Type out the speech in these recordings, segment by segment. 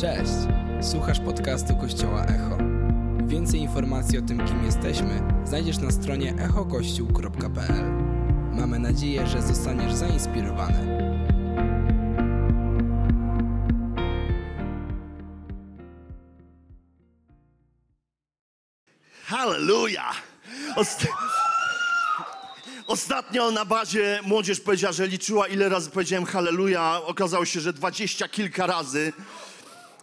Cześć! Słuchasz podcastu Kościoła Echo. Więcej informacji o tym, kim jesteśmy, znajdziesz na stronie echokościół.pl. Mamy nadzieję, że zostaniesz zainspirowany. Halleluja! Ost- Ostatnio na bazie młodzież powiedziała, że liczyła ile razy powiedziałem halleluja. Okazało się, że dwadzieścia kilka razy.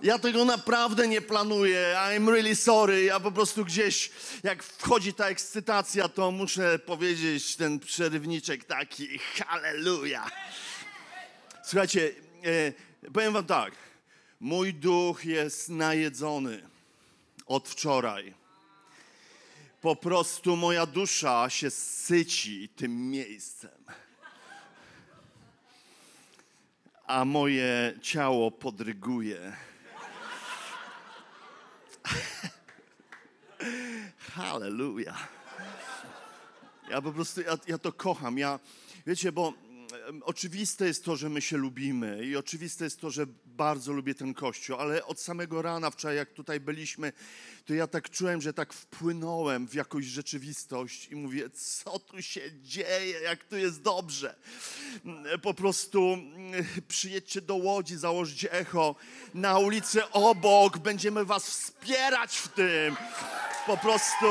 Ja tego naprawdę nie planuję. I'm really sorry. Ja po prostu gdzieś, jak wchodzi ta ekscytacja, to muszę powiedzieć ten przerywniczek taki halleluja. Słuchajcie, e, powiem wam tak. Mój duch jest najedzony od wczoraj. Po prostu moja dusza się syci tym miejscem. A moje ciało podryguje. Halleluja. Ja po prostu, ja, ja to kocham. Ja, wiecie, bo oczywiste jest to, że my się lubimy i oczywiste jest to, że bardzo lubię ten kościół, ale od samego rana wczoraj, jak tutaj byliśmy, to ja tak czułem, że tak wpłynąłem w jakąś rzeczywistość i mówię, co tu się dzieje, jak tu jest dobrze. Po prostu przyjedźcie do Łodzi, założyć echo na ulicy obok, będziemy was wspierać w tym. Po prostu...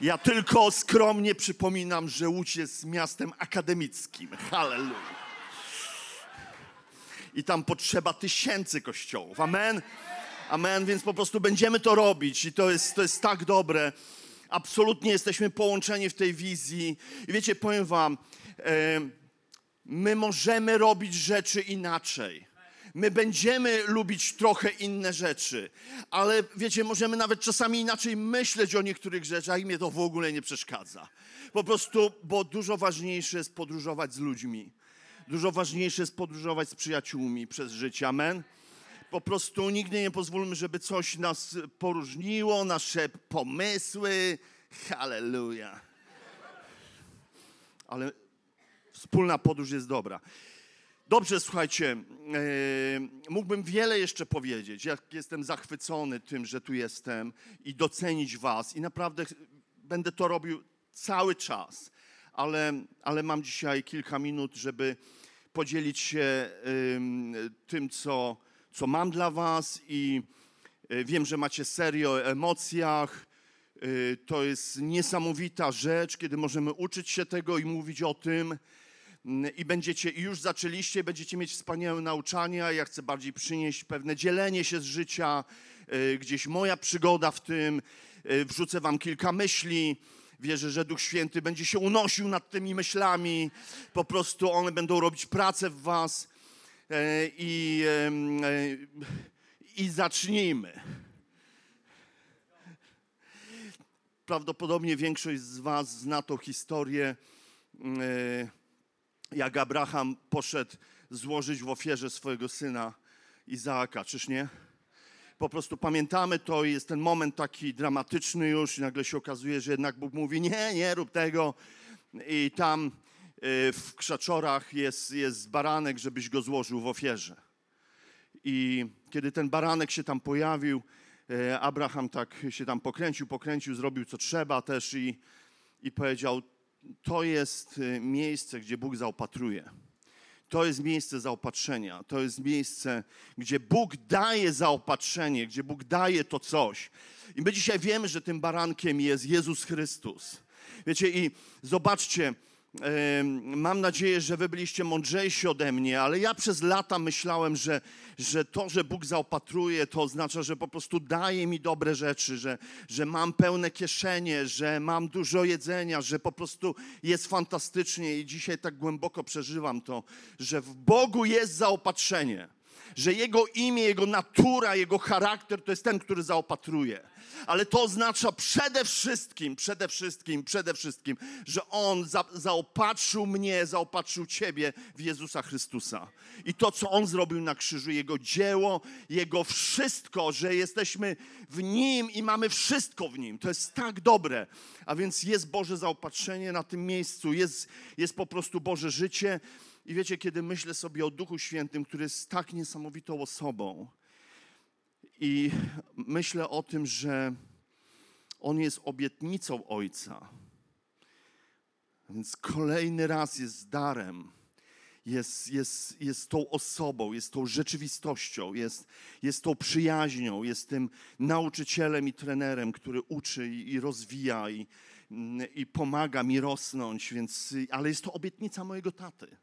Ja tylko skromnie przypominam, że Łódź jest miastem akademickim. Halleluja. I tam potrzeba tysięcy kościołów. Amen. Amen, więc po prostu będziemy to robić i to jest, to jest tak dobre. Absolutnie jesteśmy połączeni w tej wizji. I wiecie, powiem wam, e, my możemy robić rzeczy inaczej. My będziemy lubić trochę inne rzeczy, ale wiecie, możemy nawet czasami inaczej myśleć o niektórych rzeczach i mnie to w ogóle nie przeszkadza. Po prostu, bo dużo ważniejsze jest podróżować z ludźmi. Dużo ważniejsze jest podróżować z przyjaciółmi przez życie. Amen. Po prostu nigdy nie pozwólmy, żeby coś nas poróżniło, nasze pomysły. Halleluja. Ale wspólna podróż jest dobra. Dobrze, słuchajcie, e, mógłbym wiele jeszcze powiedzieć. Jak jestem zachwycony tym, że tu jestem i docenić Was. I naprawdę będę to robił cały czas. Ale, ale mam dzisiaj kilka minut, żeby podzielić się ym, tym, co, co mam dla Was. I e, wiem, że macie serię o emocjach. Y, To jest niesamowita rzecz, kiedy możemy uczyć się tego i mówić o tym. Mm, I będziecie, już zaczęliście, będziecie mieć wspaniałe nauczania. Ja chcę bardziej przynieść pewne dzielenie się z życia, y, gdzieś moja przygoda w tym. Y, Wrzucę wam kilka myśli. Wierzę, że Duch Święty będzie się unosił nad tymi myślami. Po prostu one będą robić pracę w was. E, I, e, i zacznijmy. Prawdopodobnie większość z was zna tą historię. Jak Abraham poszedł złożyć w ofierze swojego syna Izaaka, czyż nie? Po prostu pamiętamy to i jest ten moment taki dramatyczny już i nagle się okazuje, że jednak Bóg mówi nie, nie rób tego i tam y, w krzaczorach jest, jest baranek, żebyś go złożył w ofierze. I kiedy ten baranek się tam pojawił, e, Abraham tak się tam pokręcił, pokręcił, zrobił co trzeba też i, i powiedział, to jest y, miejsce, gdzie Bóg zaopatruje. To jest miejsce zaopatrzenia. To jest miejsce, gdzie Bóg daje zaopatrzenie, gdzie Bóg daje to coś. I my dzisiaj wiemy, że tym barankiem jest Jezus Chrystus. Wiecie, i zobaczcie, mam nadzieję, że wy byliście mądrzejsi ode mnie, ale ja przez lata myślałem, że, że to, że Bóg zaopatruje, to oznacza, że po prostu daje mi dobre rzeczy, że, że mam pełne kieszenie, że mam dużo jedzenia, że po prostu jest fantastycznie i dzisiaj tak głęboko przeżywam to, że w Bogu jest zaopatrzenie że Jego imię, Jego natura, Jego charakter to jest ten, który zaopatruje. Ale to oznacza przede wszystkim, przede wszystkim, przede wszystkim, że On za, zaopatrzył mnie, zaopatrzył Ciebie w Jezusa Chrystusa. I to, co On zrobił na krzyżu, Jego dzieło, Jego wszystko, że jesteśmy w Nim i mamy wszystko w Nim. To jest tak dobre. A więc jest Boże zaopatrzenie na tym miejscu, jest, jest po prostu Boże życie. I wiecie, kiedy myślę sobie o Duchu Świętym, który jest tak niesamowitą osobą, i myślę o tym, że On jest obietnicą Ojca, więc kolejny raz jest darem jest, jest, jest tą osobą, jest tą rzeczywistością, jest, jest tą przyjaźnią, jest tym nauczycielem i trenerem, który uczy i, rozwija i, i pomaga mi rosnąć, więc, ale jest to obietnica mojego taty.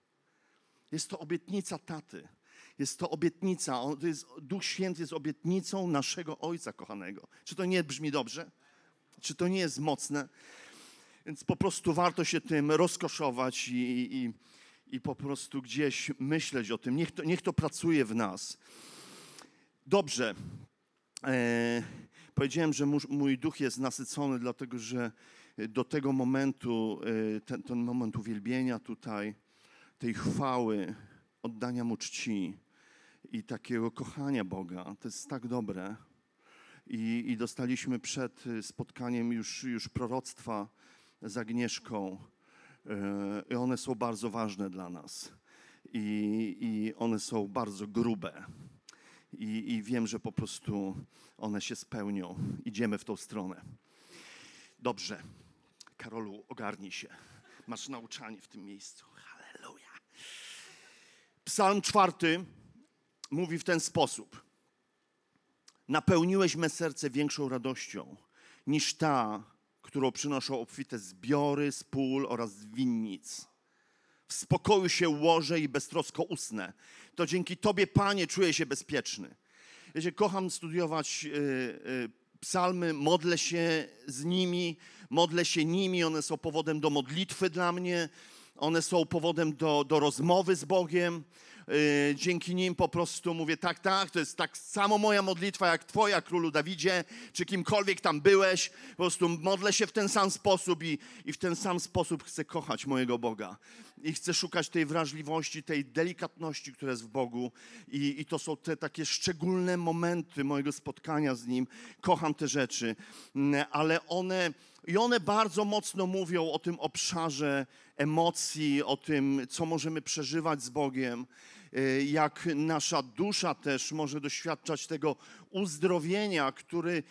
Jest to obietnica taty. Jest to obietnica, on, to jest, Duch Święty jest obietnicą naszego Ojca kochanego. Czy to nie brzmi dobrze? Czy to nie jest mocne? Więc po prostu warto się tym rozkoszować i, i, i po prostu gdzieś myśleć o tym. Niech to, niech to pracuje w nas. Dobrze. E, powiedziałem, że mój, mój duch jest nasycony, dlatego że do tego momentu, e, ten, ten moment uwielbienia tutaj, tej chwały, oddania mu czci i takiego kochania Boga, to jest tak dobre. I, i dostaliśmy przed spotkaniem już, już proroctwa z Agnieszką E, I one są bardzo ważne dla nas. I, i one są bardzo grube. I, I wiem, że po prostu one się spełnią. Idziemy w tą stronę. Dobrze. Karolu, ogarnij się. Masz nauczanie w tym miejscu. Psalm czwarty mówi w ten sposób. Napełniłeś me serce większą radością niż ta, którą przynoszą obfite zbiory z pól oraz winnic. W spokoju się łożę i beztrosko usnę. To dzięki Tobie, Panie, czuję się bezpieczny. Wiecie, kocham studiować y, y, psalmy, modlę się z nimi, modlę się nimi, one są powodem do modlitwy dla mnie, one są powodem do, do rozmowy z Bogiem. Y, dzięki nim po prostu mówię, tak, tak, to jest tak samo moja modlitwa jak twoja, królu Dawidzie, czy kimkolwiek tam byłeś. Po prostu modlę się w ten sam sposób i, i w ten sam sposób chcę kochać mojego Boga. I chcę szukać tej wrażliwości, tej delikatności, która jest w Bogu. I, i to są te takie szczególne momenty mojego spotkania z Nim. Kocham te rzeczy, mm, ale one... I one bardzo mocno mówią o tym obszarze emocji, o tym, co możemy przeżywać z Bogiem. Y, jak nasza dusza też może doświadczać tego uzdrowienia, który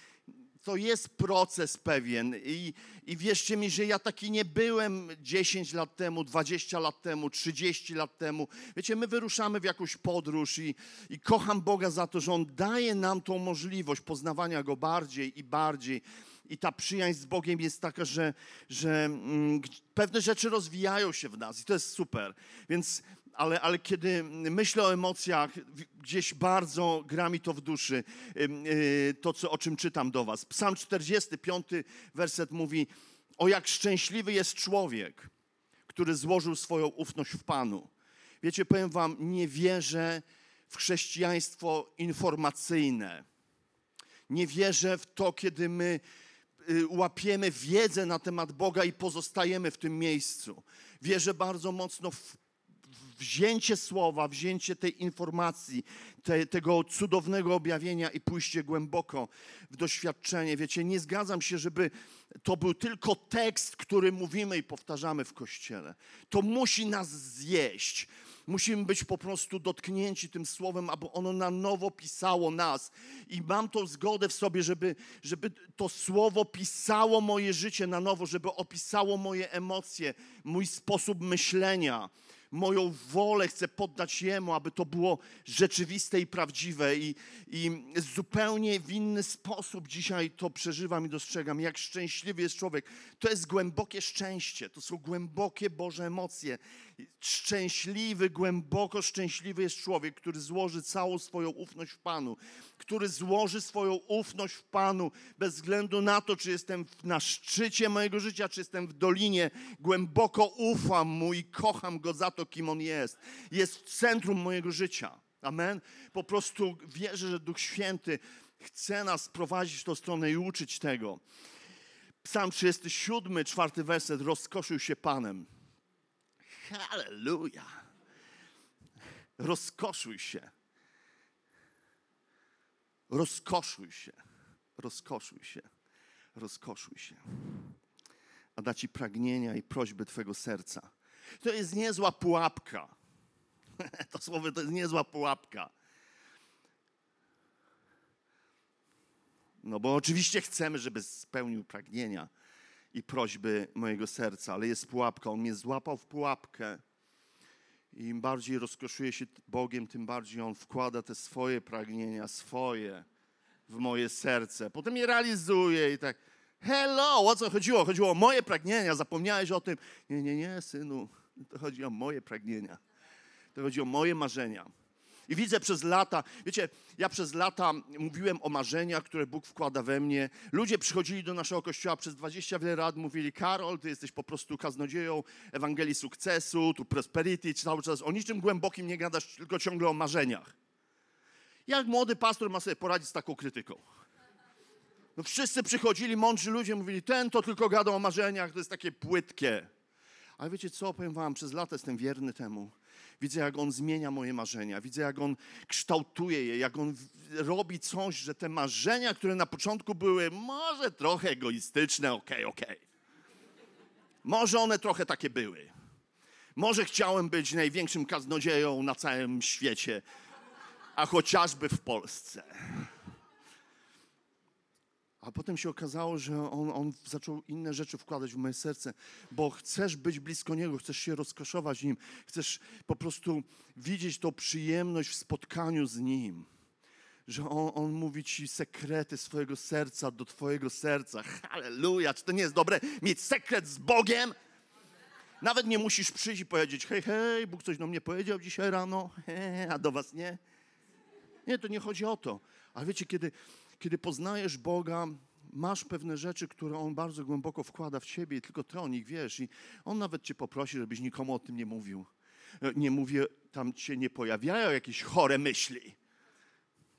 to jest proces pewien. I, I wierzcie mi, że ja taki nie byłem 10 lat temu, 20 lat temu, 30 lat temu. Wiecie, my wyruszamy w jakąś podróż i, i kocham Boga za to, że On daje nam tą możliwość poznawania Go bardziej i bardziej. I ta przyjaźń z Bogiem jest taka, że, że mm, pewne rzeczy rozwijają się w nas i to jest super. Więc ale, ale kiedy myślę o emocjach, gdzieś bardzo gra mi to w duszy, y, to, co, o czym czytam do Was. Psalm 45, werset mówi: O jak szczęśliwy jest człowiek, który złożył swoją ufność w Panu. Wiecie, powiem Wam, nie wierzę w chrześcijaństwo informacyjne. Nie wierzę w to, kiedy my łapiemy wiedzę na temat Boga i pozostajemy w tym miejscu. Wierzę bardzo mocno w wzięcie słowa, wzięcie tej informacji, te, tego cudownego objawienia i pójście głęboko w doświadczenie. Wiecie, nie zgadzam się, żeby to był tylko tekst, który mówimy i powtarzamy w kościele. To musi nas zjeść. Musimy być po prostu dotknięci tym słowem, aby ono na nowo pisało nas. I mam tą zgodę w sobie, żeby, żeby to słowo pisało moje życie na nowo, żeby opisało moje emocje, mój sposób myślenia moją wolę chcę poddać Jemu, aby to było rzeczywiste i prawdziwe. I, I zupełnie w inny sposób dzisiaj to przeżywam i dostrzegam, jak szczęśliwy jest człowiek. To jest głębokie szczęście, to są głębokie Boże emocje. Szczęśliwy, głęboko szczęśliwy jest człowiek, który złoży całą swoją ufność w Panu, który złoży swoją ufność w Panu, bez względu na to, czy jestem na szczycie mojego życia, czy jestem w dolinie. Głęboko ufam Mu i kocham Go za to, kim On jest. Jest w centrum mojego życia. Amen. Po prostu wierzę, że Duch Święty chce nas prowadzić w tą stronę i uczyć tego. Psalm 37, czwarty werset. Rozkoszył się Panem. Halleluja. Rozkoszuj się. Rozkoszuj się. Rozkoszuj się. Rozkoszuj się. A da ci pragnienia i prośby Twojego serca. To jest niezła pułapka. To słowo to jest niezła pułapka. No bo oczywiście chcemy, żeby spełnił pragnienia i prośby mojego serca, ale jest pułapka. On mnie złapał w pułapkę. I im bardziej rozkoszuje się Bogiem, tym bardziej On wkłada te swoje pragnienia, swoje w moje serce. Potem je realizuje i tak, hello, o co chodziło? Chodziło o moje pragnienia, zapomniałeś o tym. Nie, nie, nie, synu, to chodzi o moje pragnienia. To chodzi o moje marzenia. I widzę przez lata, wiecie, ja przez lata mówiłem o marzeniach, które Bóg wkłada we mnie. Ludzie przychodzili do naszego kościoła przez 20 wiele lat, mówili: Karol, ty jesteś po prostu kaznodzieją Ewangelii sukcesu, tu prosperity, cały czas o niczym głębokim nie gadasz, tylko ciągle o marzeniach. Jak młody pastor ma sobie poradzić z taką krytyką? No wszyscy przychodzili, mądrzy ludzie, mówili: Ten to tylko gada o marzeniach, to jest takie płytkie. Ale wiecie co, powiem wam, przez lata jestem wierny temu. Widzę, jak On zmienia moje marzenia. Widzę, jak On kształtuje je, jak On robi coś, że te marzenia, które na początku były może trochę egoistyczne, okej, okay, okej. Okay. Może one trochę takie były. Może chciałem być największym kaznodzieją na całym świecie, a chociażby w Polsce. A potem się okazało, że on, on zaczął inne rzeczy wkładać w moje serce, bo chcesz być blisko Niego, chcesz się rozkoszować Nim, chcesz po prostu widzieć tą przyjemność w spotkaniu z Nim. Że on, on mówi ci sekrety swojego serca do Twojego serca. Halleluja! Czy to nie jest dobre mieć sekret z Bogiem? Nawet nie musisz przyjść i powiedzieć: Hej, hej, Bóg coś do mnie powiedział dzisiaj rano, a do Was nie. Nie, to nie chodzi o to. Ale wiecie, kiedy kiedy poznajesz Boga, masz pewne rzeczy, które On bardzo głęboko wkłada w ciebie i tylko ty o nich wiesz. I On nawet cię poprosi, żebyś nikomu o tym nie mówił. E, nie mówię, tam cię nie pojawiają jakieś chore myśli,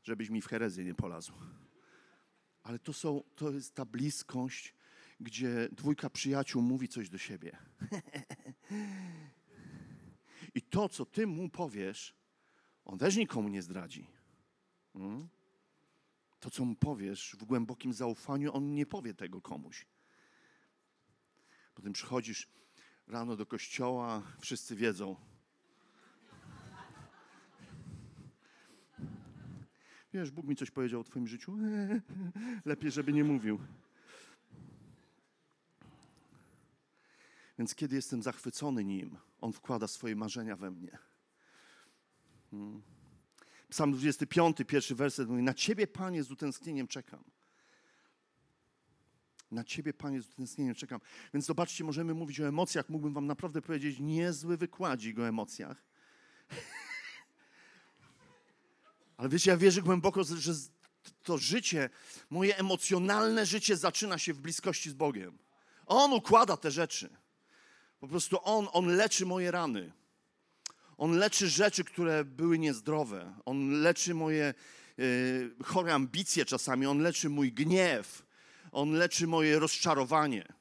żebyś mi w herezję nie polazł. Ale to, są, to jest ta bliskość, gdzie dwójka przyjaciół mówi coś do siebie. I to, co ty mu powiesz, on też nikomu nie zdradzi. Hmm? To, co mu powiesz w głębokim zaufaniu, on nie powie tego komuś. Potem przychodzisz rano do kościoła, wszyscy wiedzą. Wiesz, Bóg mi coś powiedział o Twoim życiu. Lepiej, żeby nie mówił. Więc kiedy jestem zachwycony nim, on wkłada swoje marzenia we mnie. Hmm. Psalm 25, pierwszy werset mówi, na Ciebie, Panie, z utęsknieniem czekam. Na Ciebie, Panie, z utęsknieniem czekam. Więc zobaczcie, możemy mówić o emocjach. Mógłbym Wam naprawdę powiedzieć niezły wykładzik o emocjach. Ale wiecie, ja wierzę głęboko, że to życie, moje emocjonalne życie zaczyna się w bliskości z Bogiem. On układa te rzeczy. Po prostu On, On leczy moje rany. On leczy rzeczy, które były niezdrowe. On leczy moje y, chore ambicje czasami. On leczy mój gniew. On leczy moje rozczarowanie.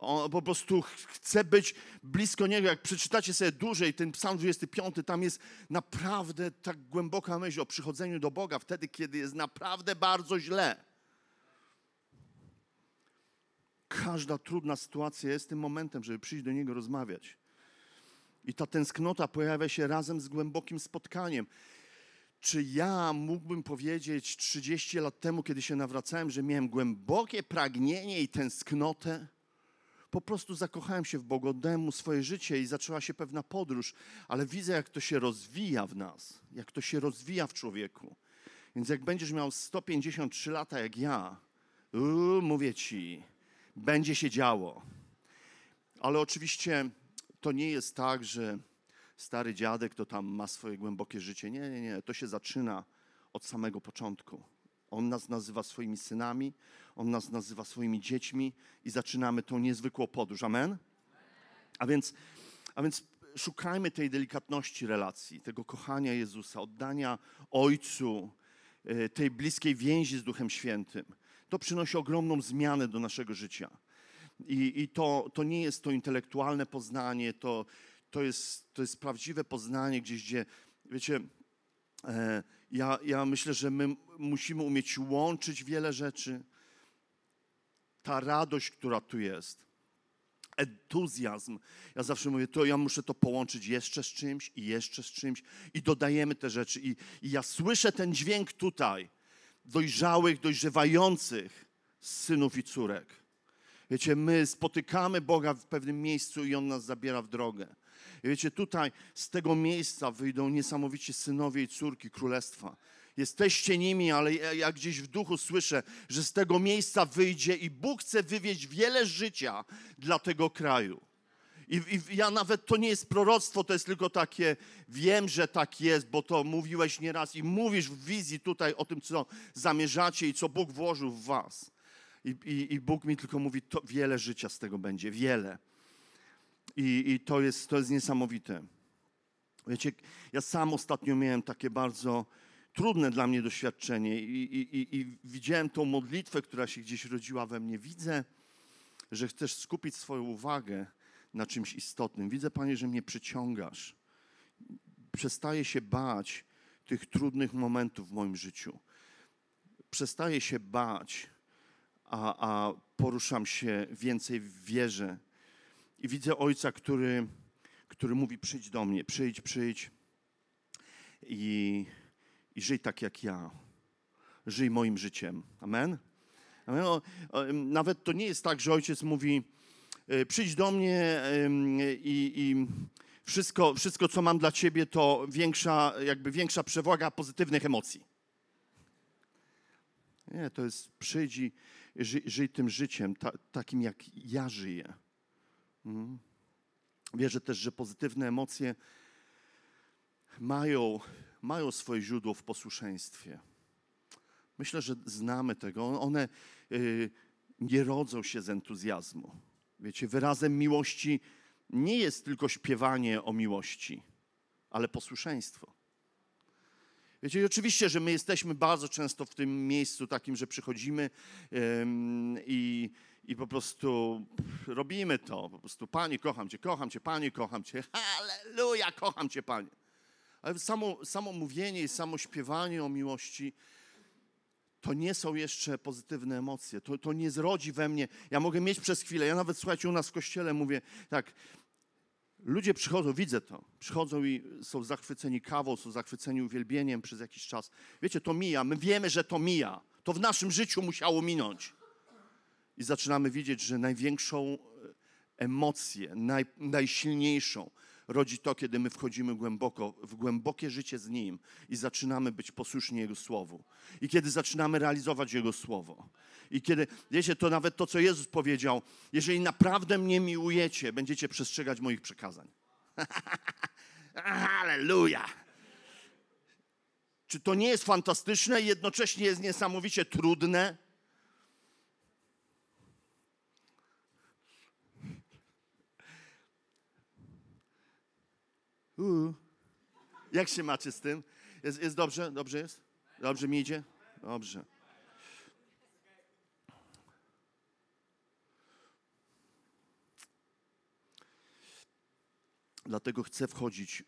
On po prostu chce być blisko Niego. Jak przeczytacie sobie dłużej ten psalm 25, tam jest naprawdę tak głęboka myśl o przychodzeniu do Boga wtedy, kiedy jest naprawdę bardzo źle. Każda trudna sytuacja jest tym momentem, żeby przyjść do Niego rozmawiać. I ta tęsknota pojawia się razem z głębokim spotkaniem. Czy ja mógłbym powiedzieć 30 lat temu, kiedy się nawracałem, że miałem głębokie pragnienie i tęsknotę? Po prostu zakochałem się w Bogodemu, swoje życie i zaczęła się pewna podróż, ale widzę, jak to się rozwija w nas, jak to się rozwija w człowieku. Więc jak będziesz miał 153 lata jak ja, uu, mówię ci, będzie się działo. Ale oczywiście to nie jest tak, że stary dziadek to tam ma swoje głębokie życie. Nie, nie, nie. To się zaczyna od samego początku. On nas nazywa swoimi synami, on nas nazywa swoimi dziećmi i zaczynamy tą niezwykłą podróż. Amen? A więc, a więc szukajmy tej delikatności relacji, tego kochania Jezusa, oddania Ojcu, e, tej bliskiej więzi z Duchem Świętym. To przynosi ogromną zmianę do naszego życia. I, i to, to nie jest to intelektualne poznanie, to, to, jest, to jest prawdziwe poznanie gdzieś, gdzie, wiecie, e, ja, ja myślę, że my musimy umieć łączyć wiele rzeczy. Ta radość, która tu jest, entuzjazm. Ja zawsze mówię, to ja muszę to połączyć jeszcze z czymś i jeszcze z czymś i dodajemy te rzeczy. I, i ja słyszę ten dźwięk tutaj, dojrzałych, dojrzewających synów i córek. Wiecie, my spotykamy Boga w pewnym miejscu i On nas zabiera w drogę. I wiecie, tutaj z tego miejsca wyjdą niesamowici synowie i córki królestwa. Jesteście nimi, ale ja, ja gdzieś w duchu słyszę, że z tego miejsca wyjdzie i Bóg chce wywieźć wiele życia dla tego kraju. I, I, ja nawet to nie jest proroctwo, to jest tylko takie, wiem, że tak jest, bo to mówiłeś nieraz i mówisz w wizji tutaj o tym, co zamierzacie i co Bóg włożył w was. I, i, i Bóg mi tylko mówi, to wiele życia z tego będzie, wiele. I, i to, jest, to jest niesamowite. Wiecie, ja sam ostatnio miałem takie bardzo trudne dla mnie doświadczenie i, i, i, widziałem tą modlitwę, która się gdzieś rodziła we mnie. Widzę, że chcesz skupić swoją uwagę na czymś istotnym. Widzę, Panie, że mnie przyciągasz. Przestaję się bać tych trudnych momentów w moim życiu. Przestaję się bać, a, a poruszam się więcej w wierze. I widzę Ojca, który, który mówi: Przyjdź do mnie, przyjdź, przyjdź i, i żyj tak jak ja. Żyj moim życiem. Amen? Amen? O, o, nawet to nie jest tak, że Ojciec mówi: E, przyjdź do mnie i, i wszystko, wszystko, co mam dla ciebie, to większa, jakby większa przewaga pozytywnych emocji. Nie, to jest przyjdź i żyj, tym życiem, ta, takim jak ja żyję. Mhm. Wierzę też, że pozytywne emocje mają, mają swoje źródło w posłuszeństwie. Myślę, że znamy tego. One y, nie rodzą się z entuzjazmu. Wiecie, wyrazem miłości nie jest tylko śpiewanie o miłości, ale posłuszeństwo. Wiecie, oczywiście, że my jesteśmy bardzo często w tym miejscu takim, że przychodzimy i, i po prostu robimy to. Po prostu, Panie, kocham Cię, kocham Cię, Panie, kocham Cię. Halleluja, kocham Cię, Panie. Ale samo, samo mówienie i samo śpiewanie o miłości to nie są jeszcze pozytywne emocje. To, to nie zrodzi we mnie. Ja mogę mieć przez chwilę. Ja nawet, słuchajcie, u nas w kościele mówię tak. Ludzie przychodzą, widzę to, przychodzą i są zachwyceni kawą, są zachwyceni uwielbieniem przez jakiś czas. Wiecie, to mija, my wiemy, że to mija. To w naszym życiu musiało minąć. I zaczynamy widzieć, że największą emocję, naj, najsilniejszą, rodzi to, kiedy my wchodzimy głęboko, w głębokie życie z Nim i zaczynamy być posłuszni Jego Słowu. I kiedy zaczynamy realizować Jego Słowo. I kiedy, wiecie, to nawet to, co Jezus powiedział, jeżeli naprawdę mnie miłujecie, będziecie przestrzegać moich przekazań. Halleluja! Czy to nie jest fantastyczne i jednocześnie jest niesamowicie trudne? Uu. Jak się macie z tym? Jest, jest dobrze? Dobrze jest? Dobrze mi idzie? Dobrze. Dlatego chcę wchodzić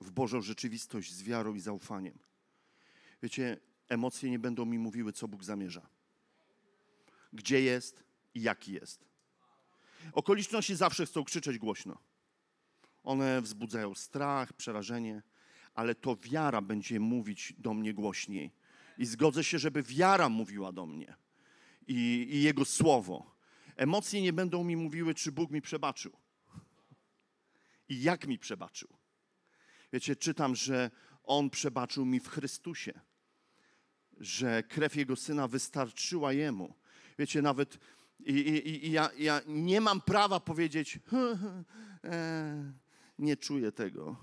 w Bożą rzeczywistość z wiarą i zaufaniem. Wiecie, emocje nie będą mi mówiły, co Bóg zamierza. Gdzie jest i jaki jest. Okoliczności zawsze chcą krzyczeć głośno. One wzbudzają strach, przerażenie, ale to wiara będzie mówić do mnie głośniej. I zgodzę się, żeby wiara mówiła do mnie i, i Jego słowo. Emocje nie będą mi mówiły, czy Bóg mi przebaczył i jak mi przebaczył. Wiecie, czytam, że On przebaczył mi w Chrystusie, że krew Jego Syna wystarczyła Jemu. Wiecie, nawet i, i, i ja, ja, nie mam prawa powiedzieć, e, nie czuję tego.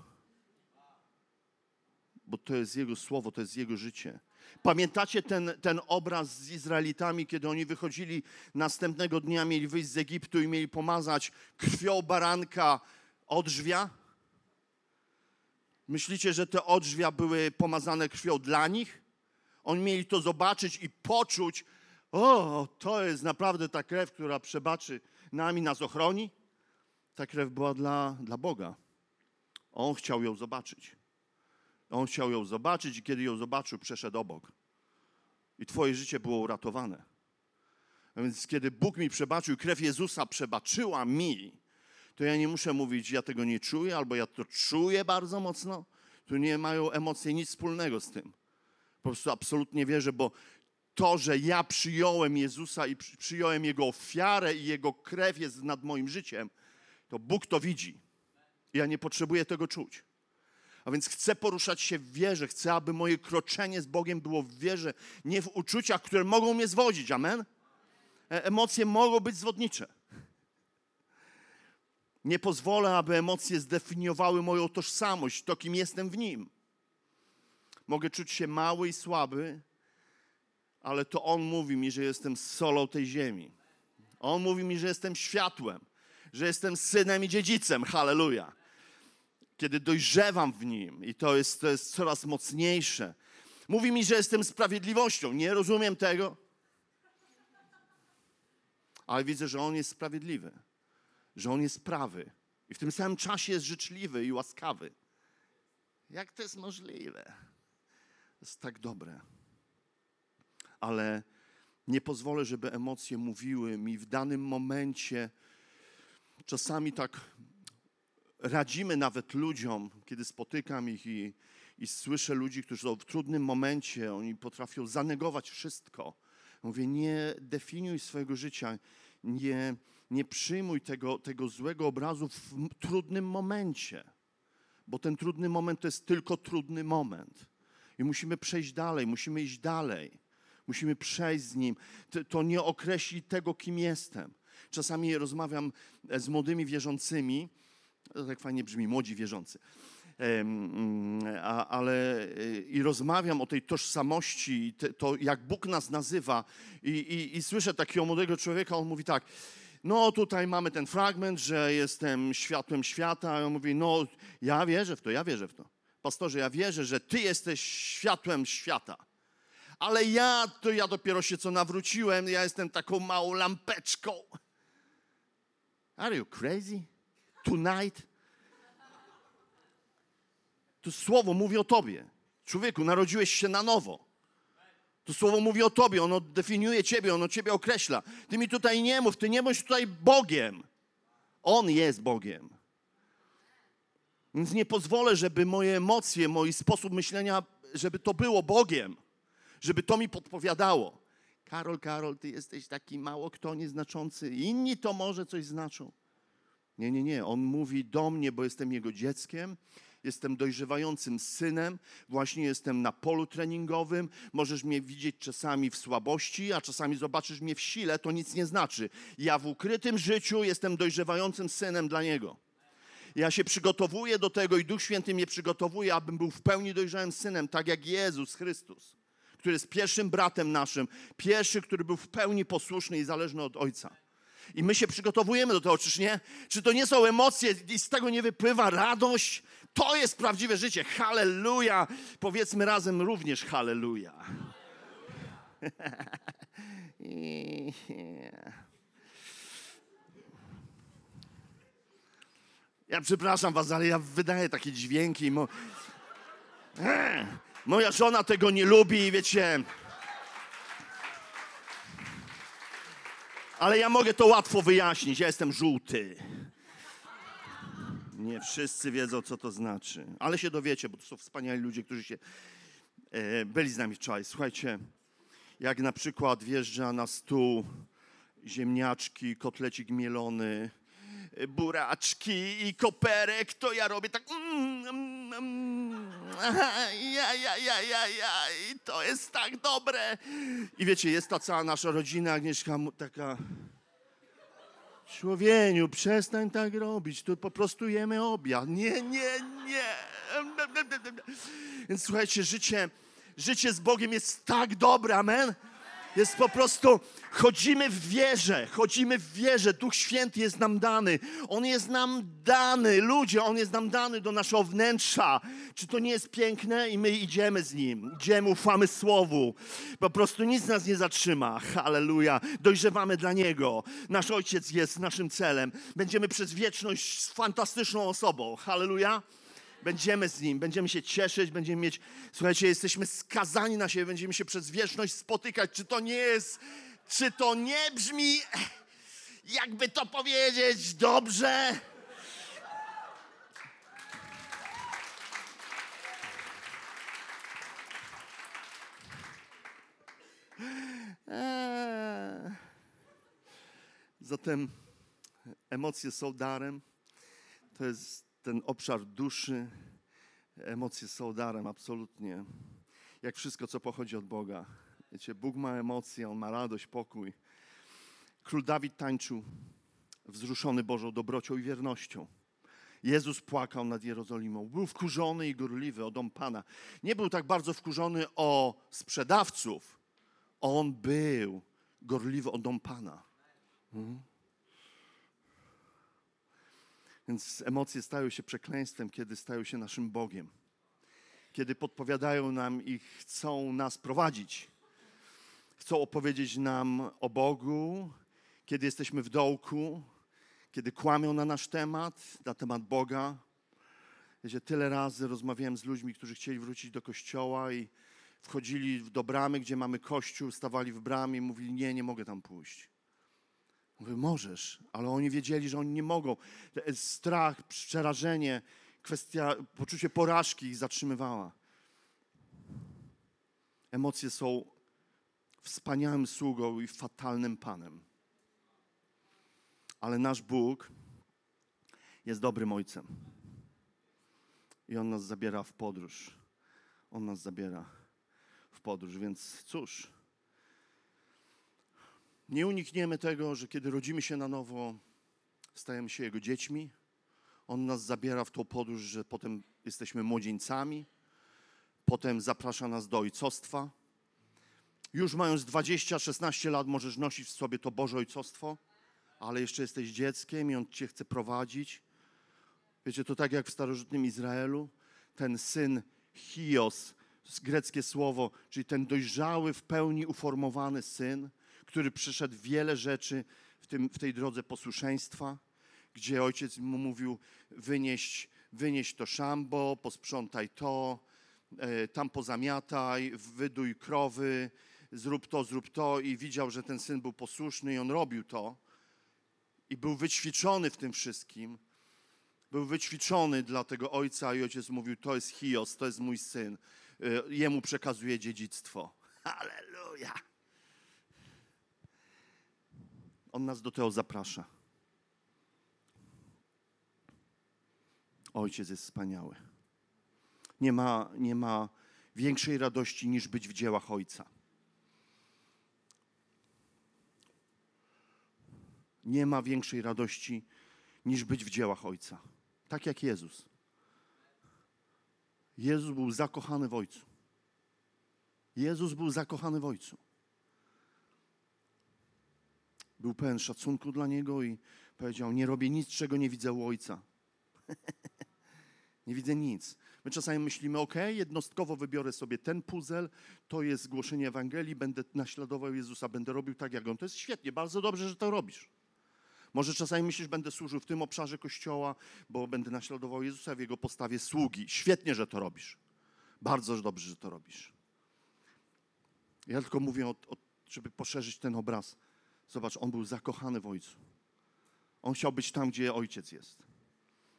Bo to jest Jego słowo, to jest Jego życie. Pamiętacie ten, ten obraz z Izraelitami, kiedy oni wychodzili następnego dnia, mieli wyjść z Egiptu i mieli pomazać krwią baranka odrzwia? Myślicie, że te odrzwia były pomazane krwią dla nich? Oni mieli to zobaczyć i poczuć, o, to jest naprawdę ta krew, która przebaczy nami, nas ochroni. Ta krew była dla, dla Boga. On chciał ją zobaczyć. On chciał ją zobaczyć i kiedy ją zobaczył, przeszedł obok. I twoje życie było uratowane. A więc kiedy Bóg mi przebaczył, krew Jezusa przebaczyła mi, to ja nie muszę mówić, ja tego nie czuję, albo ja to czuję bardzo mocno. Tu nie mają emocje nic wspólnego z tym. Po prostu absolutnie wierzę, bo to, że ja przyjąłem Jezusa i przyjąłem Jego ofiarę i Jego krew jest nad moim życiem, to Bóg to widzi. Ja nie potrzebuję tego czuć. A więc chcę poruszać się w wierze, chcę, aby moje kroczenie z Bogiem było w wierze, nie w uczuciach, które mogą mnie zwodzić. Amen? E, emocje mogą być zwodnicze. Nie pozwolę, aby emocje zdefiniowały moją tożsamość, to kim jestem w nim. Mogę czuć się mały i słaby, ale to On mówi mi, że jestem solą tej ziemi. On mówi mi, że jestem światłem, że jestem synem i dziedzicem. Halleluja. Kiedy dojrzewam w Nim i to jest, to jest coraz mocniejsze. Mówi mi, że jestem sprawiedliwością. Nie rozumiem tego, ale widzę, że On jest sprawiedliwy, że On jest prawy i w tym samym czasie jest życzliwy i łaskawy. Jak to jest możliwe? Jest tak dobre ale nie pozwolę, żeby emocje mówiły mi w danym momencie. Czasami tak radzimy nawet ludziom, kiedy spotykam ich i, i słyszę ludzi, którzy są w trudnym momencie, oni potrafią zanegować wszystko. Mówię, nie definiuj swojego życia, nie, nie przyjmuj tego, tego złego obrazu w trudnym momencie, bo ten trudny moment to jest tylko trudny moment. I musimy przejść dalej, musimy iść dalej. Musimy przejść z Nim. To nie określi tego, kim jestem. Czasami rozmawiam e, z młodymi wierzącymi, to tak fajnie brzmi, młodzi wierzący, ale e, i rozmawiam o tej tożsamości, to jak Bóg nas nazywa i, i, i słyszę takiego młodego człowieka, on mówi tak, no tutaj mamy ten fragment, że jestem światłem świata, a on mówi, no ja wierzę w to, ja wierzę w to. Pastorze, ja wierzę, że Ty jesteś światłem świata ale ja to ja dopiero się co nawróciłem, ja jestem taką małą lampeczką. Are you crazy? Tonight? To słowo mówi o tobie. Człowieku, narodziłeś się na nowo. To słowo mówi o tobie, ono definiuje ciebie, ono ciebie określa. Ty mi tutaj nie mów, ty nie bądź tutaj Bogiem. On jest Bogiem. Więc nie pozwolę, żeby moje emocje, mój sposób myślenia, żeby to było Bogiem żeby to mi podpowiadało. Karol, Karol, ty jesteś taki mało kto nieznaczący, inni to może coś znaczą. Nie, nie, nie. On mówi do mnie, bo jestem jego dzieckiem, jestem dojrzewającym synem, właśnie jestem na polu treningowym. Możesz mnie widzieć czasami w słabości, a czasami zobaczysz mnie w sile, to nic nie znaczy. Ja w ukrytym życiu jestem dojrzewającym synem dla niego. Ja się przygotowuję do tego i Duch Święty mnie przygotowuje, abym był w pełni dojrzałym synem, tak jak Jezus Chrystus który jest pierwszym bratem naszym, pierwszy, który był w pełni posłuszny i zależny od Ojca. I my się przygotowujemy do tego, czyż nie? Czy to nie są emocje i z tego nie wypływa radość? To jest prawdziwe życie. Halleluja! Powiedzmy razem również halleluja. Ja przepraszam was, ale ja wydaję takie dźwięki. Mo... Moja żona tego nie lubi wiecie. Ale ja mogę to łatwo wyjaśnić. Ja jestem żółty. Nie wszyscy wiedzą, co to znaczy. Ale się dowiecie, bo to są wspaniali ludzie, którzy się e, byli z nami wczoraj. Słuchajcie, jak na przykład wjeżdża na stół ziemniaczki, kotlecik mielony, buraczki i koperek, to ja robię tak. Mm, mm, ja, ja, ja, ja, ja. I to jest tak dobre. I wiecie, jest ta cała nasza rodzina, Agnieszka, taka. Człowieniu, przestań tak robić. Tu po prostu jemy obiad. Nie, nie, nie. Więc słuchajcie, życie, życie z Bogiem jest tak dobre, amen jest po prostu, chodzimy w wierze, chodzimy w wierze. Duch Święty jest nam dany. On jest nam dany, ludzie, On jest nam dany do naszego wnętrza. Czy to nie jest piękne? I my idziemy z Nim, idziemy, ufamy Słowu. Po prostu nic nas nie zatrzyma. Halleluja. Dojrzewamy dla Niego. Nasz Ojciec jest naszym celem. Będziemy przez wieczność fantastyczną osobą. Halleluja. Będziemy z Nim, będziemy się cieszyć, będziemy mieć, słuchajcie, jesteśmy skazani na siebie, będziemy się przez wieczność spotykać. Czy to nie jest Czy to nie brzmi, jakby to powiedzieć, dobrze? Eee. Zatem emocje są darem. To jest ten obszar duszy. Emocje są darem, absolutnie. Jak wszystko, co pochodzi od Boga. Wiecie, Bóg ma emocje, On ma radość, pokój. Król Dawid tańczył, wzruszony Bożą dobrocią i wiernością. Jezus płakał nad Jerozolimą. Był wkurzony i gorliwy o dom Pana. Nie był tak bardzo wkurzony o sprzedawców. On był gorliwy o dom Pana. Mhm. Więc emocje stają się przekleństwem, kiedy stają się naszym Bogiem. Kiedy podpowiadają nam i chcą nas prowadzić. Chcą opowiedzieć nam o Bogu, kiedy jesteśmy w dołku, kiedy kłamią na nasz temat, na temat Boga. Wiecie, tyle razy rozmawiałem z ludźmi, którzy chcieli wrócić do kościoła i wchodzili do bramy, gdzie mamy kościół, stawali w bramie i mówili, nie, nie mogę tam pójść. Mówię, możesz, ale oni wiedzieli, że oni nie mogą. Strach, przerażenie, kwestia, poczucie porażki ich zatrzymywała. Emocje są wspaniałym sługą i fatalnym panem. Ale nasz Bóg jest dobrym ojcem. I on nas zabiera w podróż. On nas zabiera w podróż, więc cóż. Nie unikniemy tego, że kiedy rodzimy się na nowo, stajemy się Jego dziećmi. On nas zabiera w tą podróż, że potem jesteśmy młodzieńcami, potem zaprasza nas do ojcostwa. Już mając 20-16 lat możesz nosić w sobie to Boże ojcostwo, ale jeszcze jesteś dzieckiem i On Cię chce prowadzić. Wiecie, to tak jak w starożytnym Izraelu, ten syn Chios, greckie słowo, czyli ten dojrzały, w pełni uformowany syn, który przeszedł wiele rzeczy w, tym, w tej drodze posłuszeństwa, gdzie ojciec mu mówił: wynieść, wynieść to szambo, posprzątaj to, e, tam pozamiataj, wyduj krowy, zrób to, zrób to. I widział, że ten syn był posłuszny i on robił to. I był wyćwiczony w tym wszystkim. Był wyćwiczony dla tego ojca, i ojciec mówił: To jest Chios, to jest mój syn. E, jemu przekazuje dziedzictwo. Halleluja! On nas do tego zaprasza. Ojciec jest wspaniały. Nie ma, nie ma większej radości niż być w dziełach Ojca. Nie ma większej radości niż być w dziełach Ojca. Tak jak Jezus. Jezus był zakochany w Ojcu. Jezus był zakochany w Ojcu był pełen szacunku dla niego i powiedział: Nie robię nic, czego nie widzę u ojca. nie widzę nic. My czasami myślimy: OK, jednostkowo wybiorę sobie ten puzzle, to jest głoszenie Ewangelii, będę naśladował Jezusa, będę robił tak jak on. To jest świetnie, bardzo dobrze, że to robisz. Może czasami myślisz, będę służył w tym obszarze kościoła, bo będę naśladował Jezusa w jego postawie sługi. Świetnie, że to robisz. Bardzo dobrze, że to robisz. Ja tylko mówię, o, o, żeby poszerzyć ten obraz. Zobacz, on był zakochany w ojcu. On chciał być tam, gdzie ojciec jest.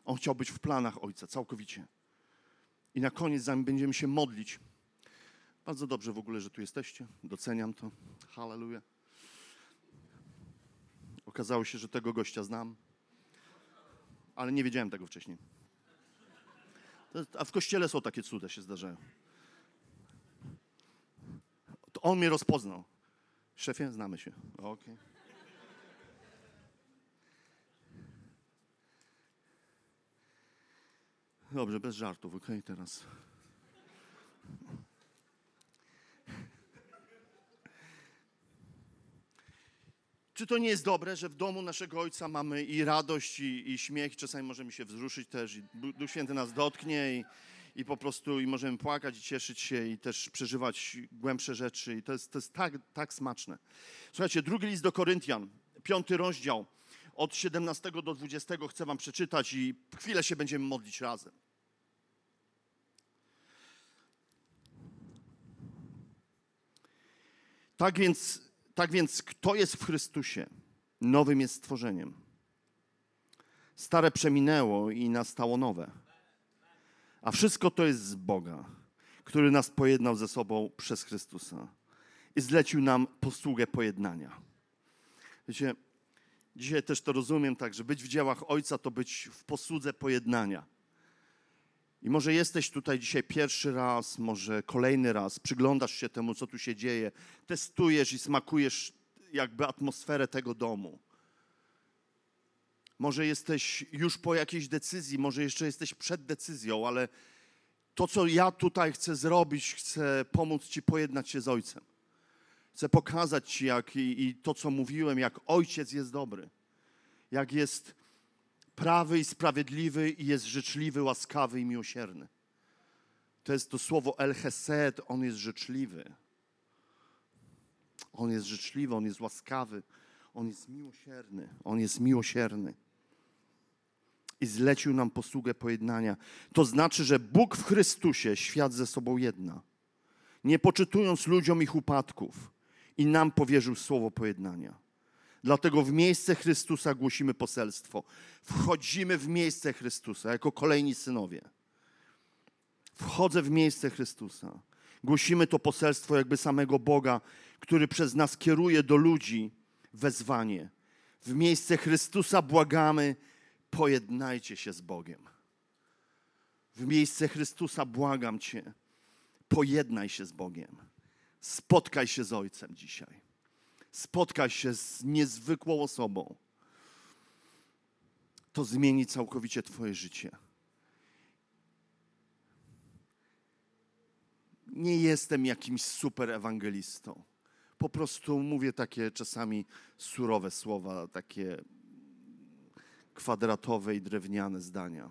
On chciał być w planach ojca całkowicie. I na koniec, zanim będziemy się modlić, bardzo dobrze w ogóle, że tu jesteście. Doceniam to. Hallelujah. Okazało się, że tego gościa znam, ale nie wiedziałem tego wcześniej. A w kościele są takie cuda, się zdarzają. To on mnie rozpoznał. Szefie, znamy się. Okej. Okay. Dobrze, bez żartów, okej, okay, teraz. Czy to nie jest dobre, że w domu naszego Ojca mamy i radość, i, i śmiech, czasami możemy się wzruszyć też, i Duch Święty nas dotknie, i, i po prostu i możemy płakać i cieszyć się i też przeżywać głębsze rzeczy i to jest, to jest tak, tak smaczne. Słuchajcie, drugi list do Koryntian, piąty rozdział, od 17 do 20 chcę wam przeczytać i chwilę się będziemy modlić razem. Tak więc Tak więc, kto jest w Chrystusie, nowym jest stworzeniem. Stare przeminęło i nastało nowe. A wszystko to jest z Boga, który nas pojednał ze sobą przez Chrystusa i zlecił nam posługę pojednania. Wiecie, dzisiaj też to rozumiem tak, że być w dziełach Ojca to być w posłudze pojednania. I może jesteś tutaj dzisiaj pierwszy raz, może kolejny raz, przyglądasz się temu, co tu się dzieje, testujesz i smakujesz jakby atmosferę tego domu. Może jesteś już po jakiejś decyzji, może jeszcze jesteś przed decyzją, ale to, co ja tutaj chcę zrobić, chcę pomóc Ci pojednać się z Ojcem. Chcę pokazać Ci, jak i, i to, co mówiłem, jak Ojciec jest dobry, jak jest prawy i sprawiedliwy i jest życzliwy, łaskawy i miłosierny. To jest to słowo El Hesed, on jest życzliwy. On jest życzliwy, on jest łaskawy, on jest miłosierny, on jest miłosierny. I zlecił nam posługę pojednania. To znaczy, że Bóg w Chrystusie świat ze sobą jedna. Nie poczytując ludziom ich upadków i nam powierzył słowo pojednania. Dlatego w miejsce Chrystusa głosimy poselstwo. Wchodzimy w miejsce Chrystusa jako kolejni synowie. Wchodzę w miejsce Chrystusa. Głosimy to poselstwo jakby samego Boga, który przez nas kieruje do ludzi wezwanie. W miejsce Chrystusa błagamy, pojednajcie się z Bogiem. W miejsce Chrystusa błagam Cię, pojednaj się z Bogiem. Spotkaj się z Ojcem dzisiaj. Spotkaj się z niezwykłą osobą. To zmieni całkowicie Twoje życie. Nie jestem jakimś super ewangelistą. Po prostu mówię takie czasami surowe słowa, takie kwadratowe i drewniane zdania.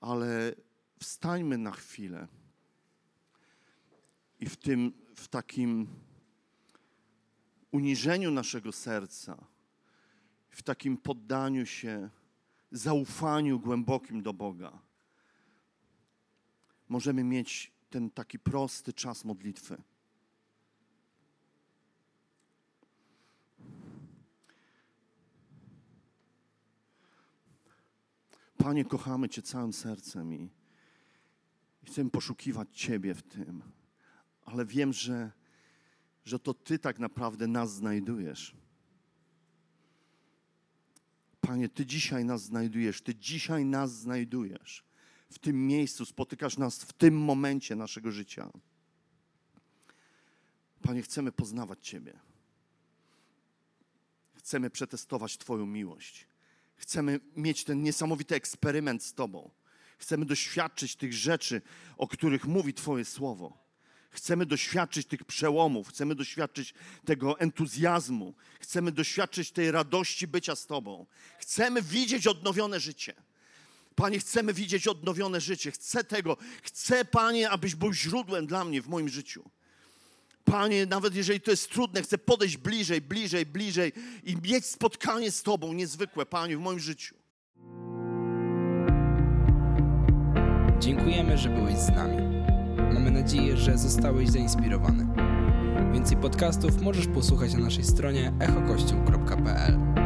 Ale wstańmy na chwilę i w tym, w takim uniżeniu naszego serca, w takim poddaniu się, zaufaniu głębokim do Boga, możemy mieć ten taki prosty czas modlitwy. Panie, kochamy Cię całym sercem i chcemy poszukiwać Ciebie w tym, ale wiem, że że to Ty tak naprawdę nas znajdujesz. Panie, Ty dzisiaj nas znajdujesz, Ty dzisiaj nas znajdujesz. W tym miejscu spotykasz nas w tym momencie naszego życia. Panie, chcemy poznawać Ciebie. Chcemy przetestować Twoją miłość. Chcemy mieć ten niesamowity eksperyment z Tobą. Chcemy doświadczyć tych rzeczy, o których mówi Twoje słowo. Chcemy doświadczyć tych przełomów, chcemy doświadczyć tego entuzjazmu, chcemy doświadczyć tej radości bycia z Tobą. Chcemy widzieć odnowione życie. Panie, chcemy widzieć odnowione życie. Chcę tego. Chcę, Panie, abyś był źródłem dla mnie w moim życiu. Panie, nawet jeżeli to jest trudne, chcę podejść bliżej, bliżej, bliżej i mieć spotkanie z Tobą niezwykłe, Panie, w moim życiu. Dziękujemy, że byłeś z nami. Mamy nadzieję, że zostałeś zainspirowany. Więcej podcastów możesz posłuchać na naszej stronie echokościół.pl.